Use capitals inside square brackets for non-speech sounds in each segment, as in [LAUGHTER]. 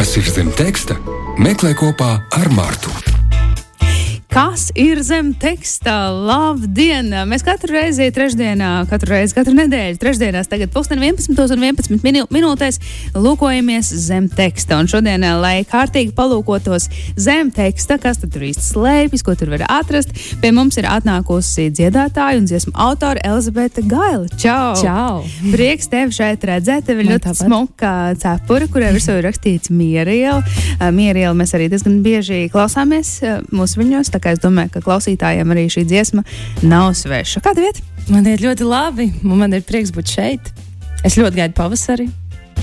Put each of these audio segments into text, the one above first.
Kas ir zem teksta? Meklē kopā ar Mārtu. Kas ir zem teksta? Labdien! Mēs katru reizi, trešdienā, katru reizi, katru nedēļu, trešdienās, tagad pusdien 11 un 11 minū, minūtēs lūkojamies zem teksta. Un šodien, lai kārtīgi palūkotos zem teksta, kas tur īsti slēpjas, ko tur var atrast, pie mums ir atnākusi dziedātāja un dziesmu autore Elizabete Gaila. Čau! Čau! Prieks tevi šeit redzēt. Tev ir ļoti smuka cepura, kurai virsū ir rakstīts mieriela. Mieriela mēs arī diezgan bieži klausāmies eh, mūsu viņos, tā kā es domāju, ka klausītājiem arī šī dziesma nav sveša. Kāda vieta? Man ir ļoti labi, un man ir prieks būt šeit. Es ļoti gaidu pavasari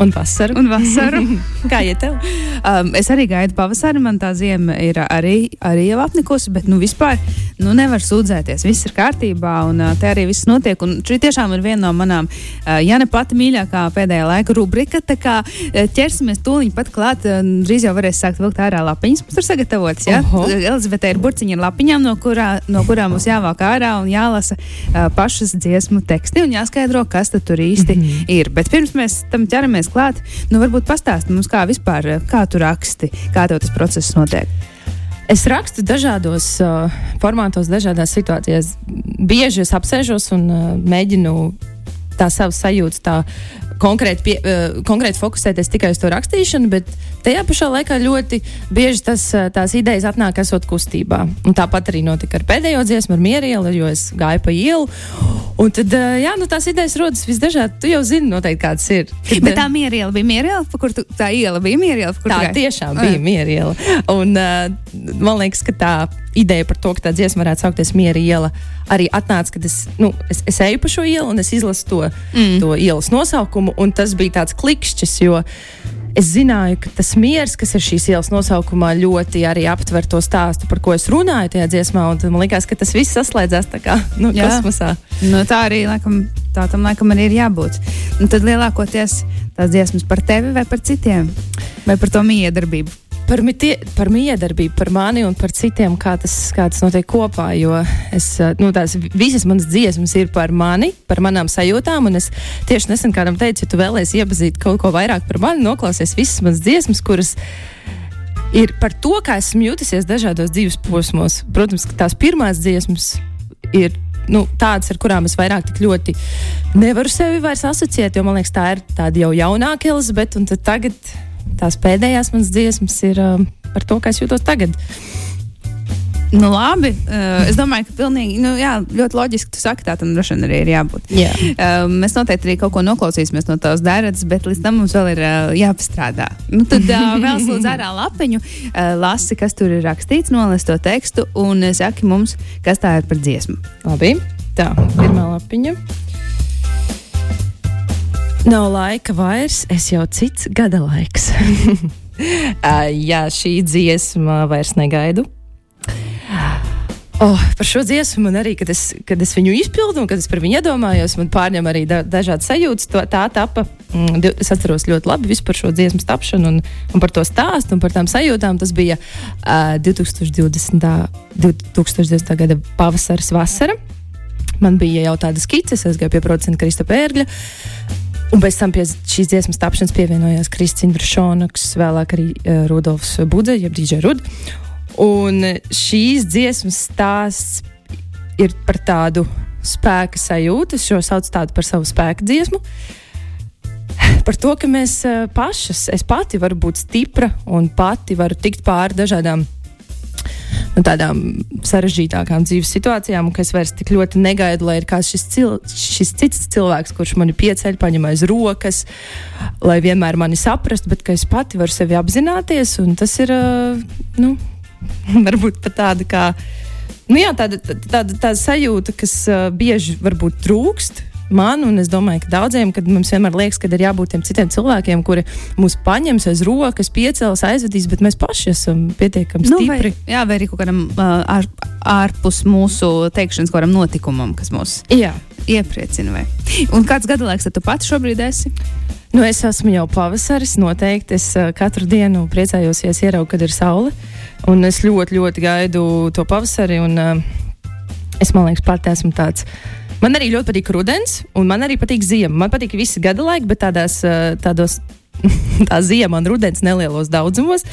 un vasaru. Un vasaru. [LAUGHS] Kā iet tev? Um, es arī gaidu pavasari, man tā zima ir arī, arī jau apnikusi, bet nu, vispār nu, nevar sūdzēties. Viss ir kārtībā, un uh, te arī viss notiek. Un šī tiešām ir viena no manām, uh, ja ne pati mīļākā pēdējā laika rubrika. Tā kā uh, ķersimies tūlīt pat klāt, uh, drīz jau varēs sākt vilkt ārā lapiņas. Mums tur sagatavotas. Ja? Elizabete ir burciņa ar lapiņām, no, kurā, no kurām mums jāvāk ārā un jālasa uh, pašas dziesmu teksti un jāskaidro, kas tur īsti mm -hmm. ir. Bet pirms mēs tam ķeramies klāt, nu varbūt pastāsti mums, kā vispār, kā tu raksti, kā tev tas process notiek. Es rakstu dažādos uh, formātos, dažādās situācijās. Bieži es apsēžos un uh, mēģinu tā savas sajūtas tā konkrēti, pie, uh, konkrēti fokusēties tikai uz to rakstīšanu, bet tajā pašā laikā ļoti bieži tas, uh, tās idejas atnāk esot kustībā. Un tāpat arī notika ar pēdējo dziesmu, ar mierielu, jo es gāju pa ielu. Un tad, uh, jā, nu, tās idejas rodas visdažādāk. Tu jau zini, noteikti, kādas ir. Kad, Bet tā mieriela bija mieriela, pa kur tu, tā iela bija mieriela. Tā gāji? tiešām Ai. bija mieriela. Un, uh, man liekas, ka tā ideja par to, ka tā dziesma varētu saukties Miera iela, arī atnāca, kad es, nu, es, es eju pa šo ielu un es izlasu to, mm. to ielas nosaukumu. Un Tas bija tāds klikšķis, jo es zināju, ka tas miers, kas ir šīs ielas nosaukumā, ļoti arī aptver to stāstu, par ko es runāju tajā dziesmā. Man liekas, ka tas viss saslēdzās tā kā nu, Jā. kosmosā. Nu, tā arī laikam, tā tam laikam arī ir jābūt. Un tad lielākoties tās dziesmas par tevi vai par citiem, vai par to miedarbību. Par, mitie, par miedarbību, par mani un par citiem, kā tas, kā tas notiek kopā. Jo es, eh, nu, tās visas manas dziesmas ir par mani, par manām sajūtām. Es tieši nesen kādam teicu, ja tu vēlēsies iepazīt kaut ko vairāk par mani, noklausies visas manas dziesmas, kuras ir par to, kā esmu jutusies dažādos dzīves posmos. Protams, ka tās pirmās dziesmas ir. Nu, tādas, ar kurām es vairāk tik ļoti nevaru sevi vairs asociēt, jo man liekas, tā ir tāda jau jaunāka Elizabete. Un tagad tās pēdējās manas dziesmas ir um, par to, kā es jūtos tagad. Nu, labi, uh, es domāju, ka pilnīgi, nu, jā, ļoti loģiski tu saki, tā tam droši vien arī ir jābūt. Jā. Uh, mēs noteikti arī kaut ko noklausīsimies no tavas dāradzes, bet līdz tam mums vēl ir uh, jāpastrādā. Nu, tad uh, [LAUGHS] vēl slūdz ārā lapiņu, uh, lasi, kas tur ir rakstīts, nolas to tekstu un uh, saki mums, kas tā ir par dziesmu. Labi, tā pirmā lapiņa. Nav laika vairs, es jau cits gada laiks. [LAUGHS] Jā, šī dziesma vairs negaidu. Oh, par šo dziesmu man arī, kad es, kad es viņu izpildu un kad es par viņu iedomājos, man pārņem arī da, dažādas sajūtas. To, tā tapa. Mm, es atceros ļoti labi par šo dziesmu tapšanu un, un par to stāstu un par tām sajūtām. Tas bija uh, 2020. 2020. gada pavasaris, vasara. Man bija jau tāda skice, es gāju pie producenta Krista Pērģa. Un pēc tam pie šīs dziesmas tapšanas pievienojās Kristīna Šonaks, vēlāk arī uh, Rudolfs Budze, jeb DJ Rud. Un šīs dziesmas stāsts ir par tādu spēka sajūtu. Es šo saucu tādu par savu spēku dziesmu. Par to, ka mēs eh, pašas, es pati varu būt stipra un pati varu tikt pāri dažādām nu, tādām sarežģītākām dzīves situācijām, ka es vairs tik ļoti negaidu, lai ir kāds šis, cil šis cits cilvēks, kurš mani pieceļ, paņem aiz rokas, lai vienmēr mani saprastu, bet ka es pati varu sevi apzināties, tas ir, nu, [LAUGHS] varbūt pat tāda kā. Nu jā, tāda, tāda, tāda sajūta, kas uh, bieži varbūt trūkst man, un es domāju, ka daudziem, kad mums vienmēr liekas, ka ir jābūt tiem citiem cilvēkiem, kuri mūs paņems aiz rokas, piecels, aizvedīs, bet mēs paši esam pietiekami Nu, vai, stipri. jā, vai arī kaut kādam uh, ār, ārpus mūsu teikšanas, kādam notikumam, kas mūs Jā. iepriecina. Vai? Un kāds gadalaiks tu pats šobrīd esi? Nu, es esmu jau pavasaris, noteikti. Es uh, katru dienu priecājos, ja ieraugu, kad ir saule. Un es ļoti, ļoti gaidu to pavasari. Un, uh, es man liekas, pati esmu tāds. Man arī ļoti patīk rudens, un man arī patīk ziema. Man patīk visi gada laiki, bet tādās, uh, tādos [LAUGHS] tā ziema un rudens nelielos daudzumos.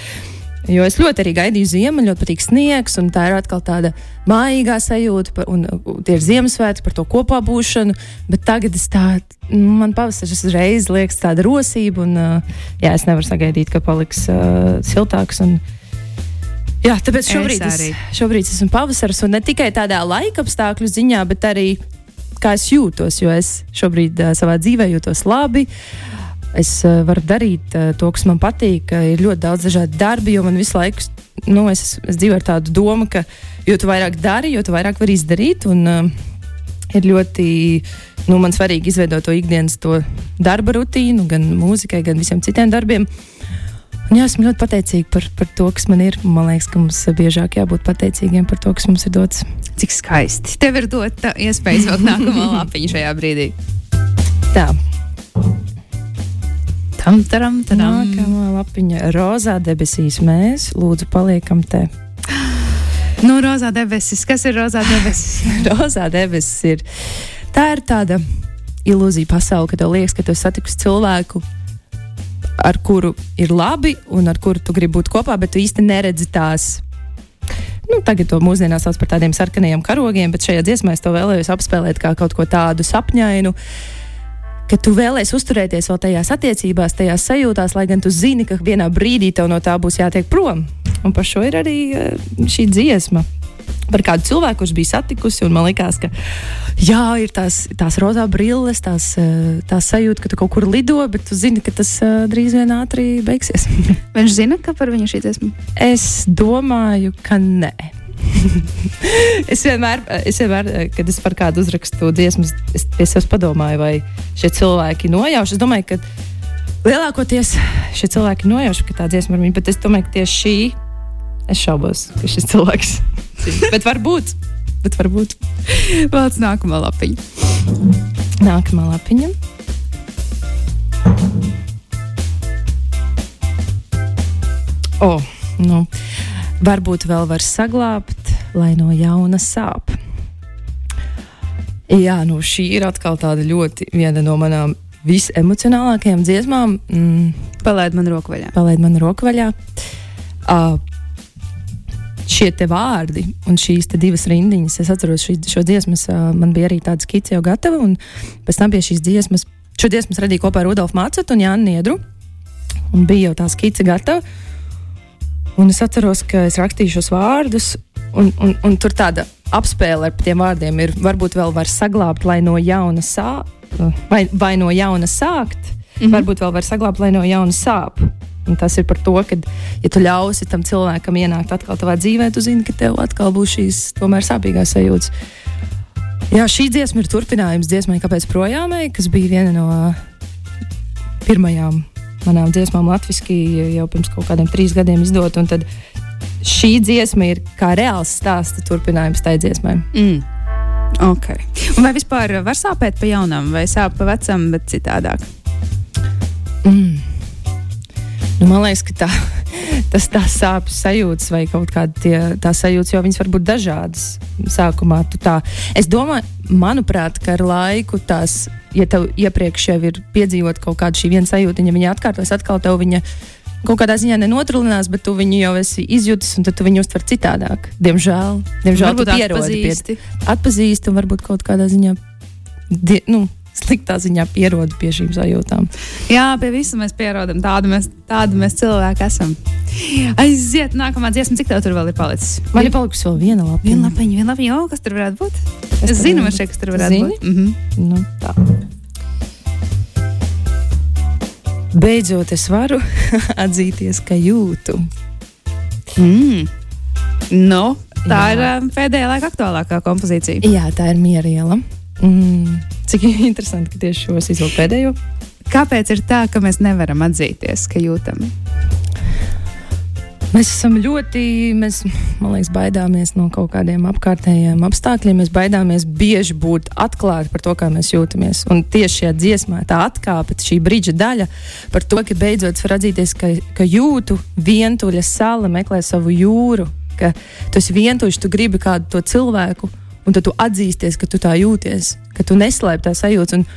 Jo es ļoti arī gaidīju ziemu, ļoti patīk sniegs, un tā ir atkal tāda mājīgā sajūta, un, un tie ir Ziemassvētki par to kopā būšanu. Bet tagad es tā, nu, man pavasaris uzreiz liekas tāda rosība, un jā, es nevaru sagaidīt, ka paliks uh, siltāks. Un, Jā, tāpēc šobrīd es, es, šobrīd es esmu pavasaris, un ne tikai tādā laika apstākļu ziņā, bet arī kā es jūtos, jo es šobrīd uh, savā dzīvē jūtos labi. Uh, es uh, varu darīt uh, to, kas man patīk. Uh, ir ļoti daudz dažādu darbu, jo man visu laiku nu, es, es dzīvoju ar tādu domu, ka jo vairāk dari, jo vairāk vari izdarīt. Un, uh, Ir ļoti nu, svarīgi izveidot to ikdienas to darba rutīnu, gan mūzikai, gan visiem citiem darbiem. Un, jā, esmu ļoti pateicīga par, par to, kas man ir. Man liekas, ka mums biežāk jābūt pateicīgiem par to, kas mums ir dots. Cik skaisti. Tev ir dota iespēja izvēlēt nākamo lapiņu šajā brīdī. Tā. Tam, taram, taram. Nākamā lapiņa - rozā debesīs. Mēs lūdzu paliekam te. Nu, rozā debesis. Kas ir rozā debesis? [LAUGHS] rozā debesis ir. Tā ir tāda ilūzija pasaule, ka tev liekas, ka tu satiksi cilvēku, ar kuru ir labi un ar kuru tu gribi būt kopā, bet tu īsti neredzi tās nu, tagad to mūsdienās sauc par tādiem sarkaniem karogiem, bet šajā dziesmā es to vēlējos apspēlēt kā kaut ko tādu sapņainu. Ka tu vēlēsies uzturēties vēl tajās attiecībās, tajās sajūtās, lai gan tu zini, ka vienā brīdī tev no tā būs jātiek prom. Un par šo ir arī eh, šī dziesma. Par kādu cilvēku, kurš bija satikusi, un man liekas, ka jā, ir tās, tās rozā brilles, tās, eh, tās sajūta, ka tu kaut kur lido, bet tu zini, ka tas eh, drīz vien ātri beigsies. [LAUGHS] Viņš zina, ka par viņu šī dziesma? Es domāju, ka nē. [LAUGHS] es, vienmēr, es vienmēr, kad es par kādu uzrakstu dziesmas, es pie sevis padomāju, vai šie cilvēki nojauš. Es domāju, ka lielākoties šie cilvēki nojauš, ka tā dziesma ir viņa, bet es domāju, ka tieši šī es šaubos, ka šis cilvēks [LAUGHS] bet varbūt. Bet varbūt. Vārds nākamā lapiņa. Nākamā lapiņa. O, oh, nu. Varbūt vēl var saglabāt, lai no jauna sāp. Jā, nu šī ir atkal tāda ļoti viena no manām visemocionālākajām dziesmām. Mm. Palaid man roku vaļā. Palaid man roku vaļā. Uh, šie te vārdi un šīs divas rindiņas, es atceros šī, šo dziesmu, man bija arī tāda skice jau gatava, un pēc tam pie šīs dziesmas, šo dziesmu radīju kopā ar Rudolfu Mācetu un Jānu Niedru, un bija jau tā skice gatava. Un es atceros, ka es rakstīju šos vārdus, un, un, un tur tāda apspēle ar tiem vārdiem ir. Varbūt vēl var saglabāt, lai no jauna sāp, vai, vai no jauna sākt. Mm -hmm. Varbūt vēl var saglabāt, lai no jauna sāp. Un tas ir par to, ka, ja tu ļausi tam cilvēkam ienākt atkal tavā dzīvē, tu zini, ka tev atkal būs šīs tomēr sāpīgās sajūtas. Jā, šī dziesma ir turpinājums dziesmai, kāpēc projām ej, kas bija viena no pirmajām manām dziesmām latviešu jau pirms kaut kādiem trīs gadiem izdot. Tad šī dziesma ir kā reāls stāsta turpinājums tai dziesmai. Mm. Okay. Un vai vispār var sāpēt pa jaunam, vai sāp pa vecam, bet citādāk? Mm. Nu, man liekas, ka tā, [LAUGHS] tas tā sāpes sajūtas vai kaut kāda tā sajūta, jo viņas var būt dažādas. Sākumā tu tā. Es domāju, manuprāt, ka ar laiku tās, ja tev iepriekš jau ir piedzīvot kaut kādu šī viena sajūta, ja viņa atkārtojas atkal, tev viņa kaut kādā ziņā nenotrūlinās, bet tu viņu jau esi izjutis, un tu viņu uztver citādāk. Diemžēl, diemžēl varbūt pierodi pie, atpazīsti un varbūt kaut kādā ziņā. Die, nu, sliktā ziņā pierodu pie šīm sajūtām. Jā, pie visa mēs pierodam. Tādi mēs, tādi mēs cilvēki esam. Aiziet, nākamā dziesma, cik tev tur vēl ir palicis? Man ir palikusi vēl viena lapiņa. Viena lapiņa, viena lapiņa. O, kas tur varētu būt? Kas es zinu, šeit, kas tur varētu Zini? būt. Mm -hmm. nu, tā. Beidzot, es varu [LAUGHS] atzīties, ka jūtu. Mm. No, tā Jā. ir um, pēdējā laika aktuālākā kompozīcija. Jā, tā ir mieriela. Mm, cik interesanti, ka tieši šos izvēlēt pēdējo. Kāpēc ir tā, ka mēs nevaram atzīties, ka jūtam? Mēs esam ļoti, mēs, man liekas, baidāmies no kaut kādiem apkārtējiem apstākļiem. Mēs baidāmies bieži būt atklāti par to, kā mēs jūtamies. Un tieši šajā dziesmā tā atkāpe, šī brīdža daļa par to, ka beidzot var atzīties, ka, ka jūtu vientuļa sala meklē savu jūru, ka tu esi vientuļš, tu gribi kādu to cilvēku un tad tu atzīsties, ka tu tā jūties, ka tu neslēp tā sajūta. Un,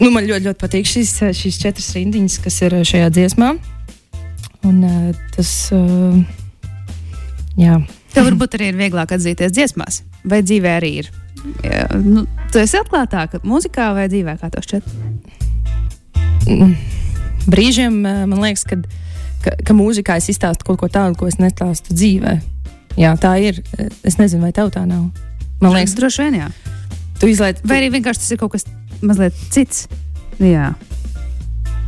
Nu, man ļoti, ļoti patīk šīs, šīs četras rindiņas, kas ir šajā dziesmā. Un, tas, jā. Tev varbūt arī ir vieglāk atzīties dziesmās, vai dzīvē arī ir. Jā, nu, tu esi atklātāka mūzikā vai dzīvē, kā tev šķiet? Mm. Brīžiem man liekas, ka, ka, ka mūzikā es izstāstu kaut ko tādu, ko es nestāstu dzīvē. Jā, tā ir. Es nezinu, vai tev tā nav. Man liekas, droši vien jā. Tu izlaiž. Vai arī vienkārši tas ir kaut kas mazliet cits? Jā.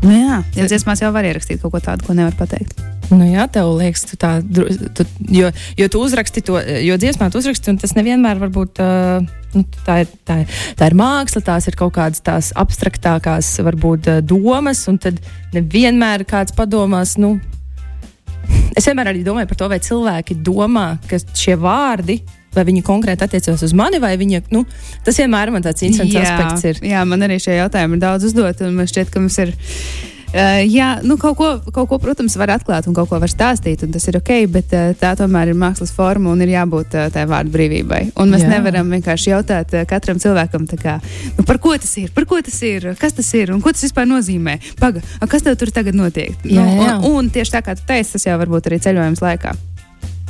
Nu, jā, ja dziesmās jau var ierakstīt kaut ko tādu, ko nevar pateikt. Nu, jā, tev liekas, tu tā, tu, jo, jo tu uzraksti to, jo dziesmā tu uzraksti, un tas nevienmēr var būt. Uh, nu, tā, ir, tā, ir, tā ir māksla, tās ir kaut kādas tās abstraktākās, varbūt domas, un tad nevienmēr kāds padomās, nu, es vienmēr arī domāju par to, vai cilvēki domā, ka šie vārdi vai viņi konkrēti attiecas uz mani, vai viņa, nu, tas vienmēr man tāds interesants jā, aspekts ir. Jā, man arī šie jautājumi ir daudz uzdot, un man šķiet, ka mums ir. Uh, jā, nu, kaut ko, kaut ko, protams, var atklāt un kaut ko var stāstīt, un tas ir ok, bet uh, tā tomēr ir mākslas forma un ir jābūt uh, tai vārdu brīvībai. Un mēs jā. nevaram vienkārši jautāt uh, katram cilvēkam, kā, nu, par ko tas ir, par ko tas ir, kas tas ir un ko tas vispār nozīmē. Paga, kas tev tur tagad notiek? Jā, nu, jā. Un, un tieši tā kā tu teici, tas jau var būt arī ceļojums laikā.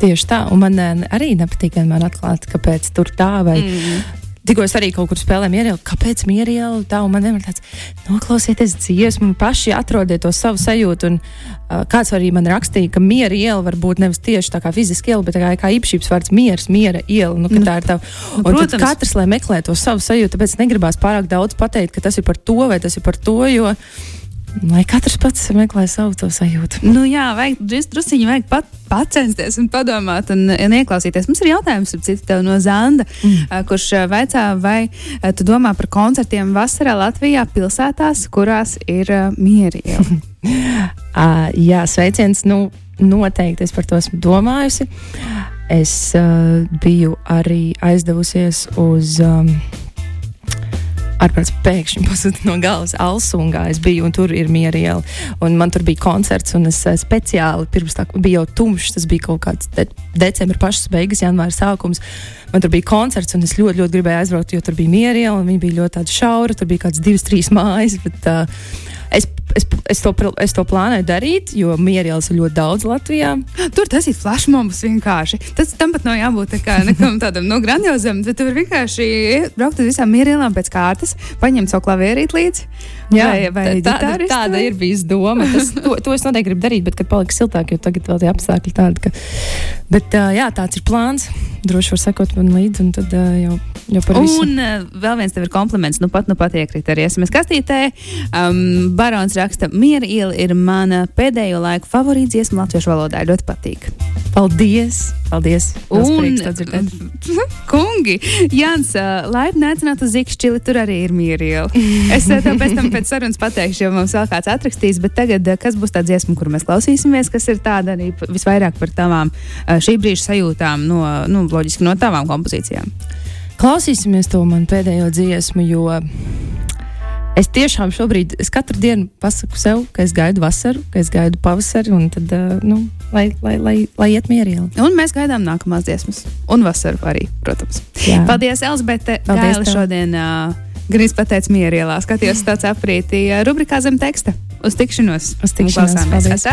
Tieši tā, un man arī nepatīk vienmēr atklāt, kāpēc tur tā vai. Mm. Tikko es arī kaut kur spēlēju mierīgi, kāpēc mierīgi tā, un man vienmēr tāds - noklausieties dziesmu, paši atrodiet to savu sajūtu. Un, uh, kāds arī man rakstīja, ka miera iela var būt nevis tieši tā kā fiziska iela, bet kā, kā īpašības vārds mieras, miera iela. Nu, nu, tā ir tā. Un Protams. katrs, lai meklē to savu sajūtu, tāpēc negribās pārāk daudz pateikt, ka tas ir par to vai tas ir par to. Jo, Lai katrs pats meklē savu to sajūtu. Nu, jā, vajag druskuļi vajag pat, pacensties un padomāt un, un ieklausīties. Mums ir jautājums citu, no Zanda, mm. kurš vaicā, vai tu domā par koncertiem vasarā Latvijā pilsētās, kurās ir mierīgi? uh, [LAUGHS] jā, sveiciens. Nu, noteikti es par to esmu domājusi. Es uh, biju arī aizdevusies uz. Um, ārprāts pēkšņi [LAUGHS] pazuda no galvas. Alsungā es biju, un tur ir mieriela. Un man tur bija koncerts, un es eh, speciāli pirms tam bija jau tumšs. Tas bija kaut kāds de decembris pašas beigas, janvāra sākums. Man tur bija koncerts, un es ļoti, ļoti gribēju aizbraukt, jo tur bija mieriela, un viņa bija ļoti šaura. Tur bija kāds divas, trīs mājas. Bet, uh, Es, es, es, to, es to plānoju darīt, jo mierielas ir ļoti daudz Latvijā. [GASPS] Tur tas ir flashmobs vienkārši. Tas tam pat nav jābūt tā nekam tādam no nu, grandiozam, bet tu vari vienkārši braukt uz visām mierielām pēc kārtas, paņemt savu klavierīt līdzi. Jā, vai, vai tā, tāda, tāda ir bijusi doma. Tas, [LAUGHS] to, to es noteikti gribu darīt, bet kad paliks siltāk, jo tagad vēl tie apstākļi tādi, ka. Bet jā, tāds ir plāns. Droši var sekot man līdzi, un tad jau, jau par visu. Un vēl viens tev ir kompliments, nu pat, nu pat iekrīt arī SMS kastītē. Um, Barons raksta, miera iela ir mana pēdējo laiku favorīta dziesma latviešu valodā. Ļoti patīk. Paldies! Paldies! Un, [LAUGHS] kungi, Jans, laipni aicināt uz Zikšķili, tur arī ir miera iela. Es tev pēc tam pēc sarunas pateikšu, jo mums vēl kāds atrakstīs, bet tagad, kas būs tā dziesma, kuru mēs klausīsimies, kas ir tāda arī visvairāk par tavām šī brīža sajūtām, no, nu, loģiski no tavām kompozīcijām. Klausīsimies to man pēdējo dziesmu, jo Es tiešām šobrīd, es katru dienu pasaku sev, ka es gaidu vasaru, ka es gaidu pavasari, un tad, uh, nu, lai, lai, lai, lai iet mierīgi. Un mēs gaidām nākamās dziesmas, un vasaru arī, protams. Jā. Paldies, Elzbete! Paldies, Gaila šodien uh, Grīz pateica mierielā, skatījos tāds aprītī uh, rubrikā zem teksta. Uz tikšanos! Uz tikšanos! Paldies!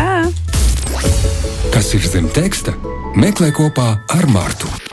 Kas ir zem teksta? Meklē kopā ar Mārtu!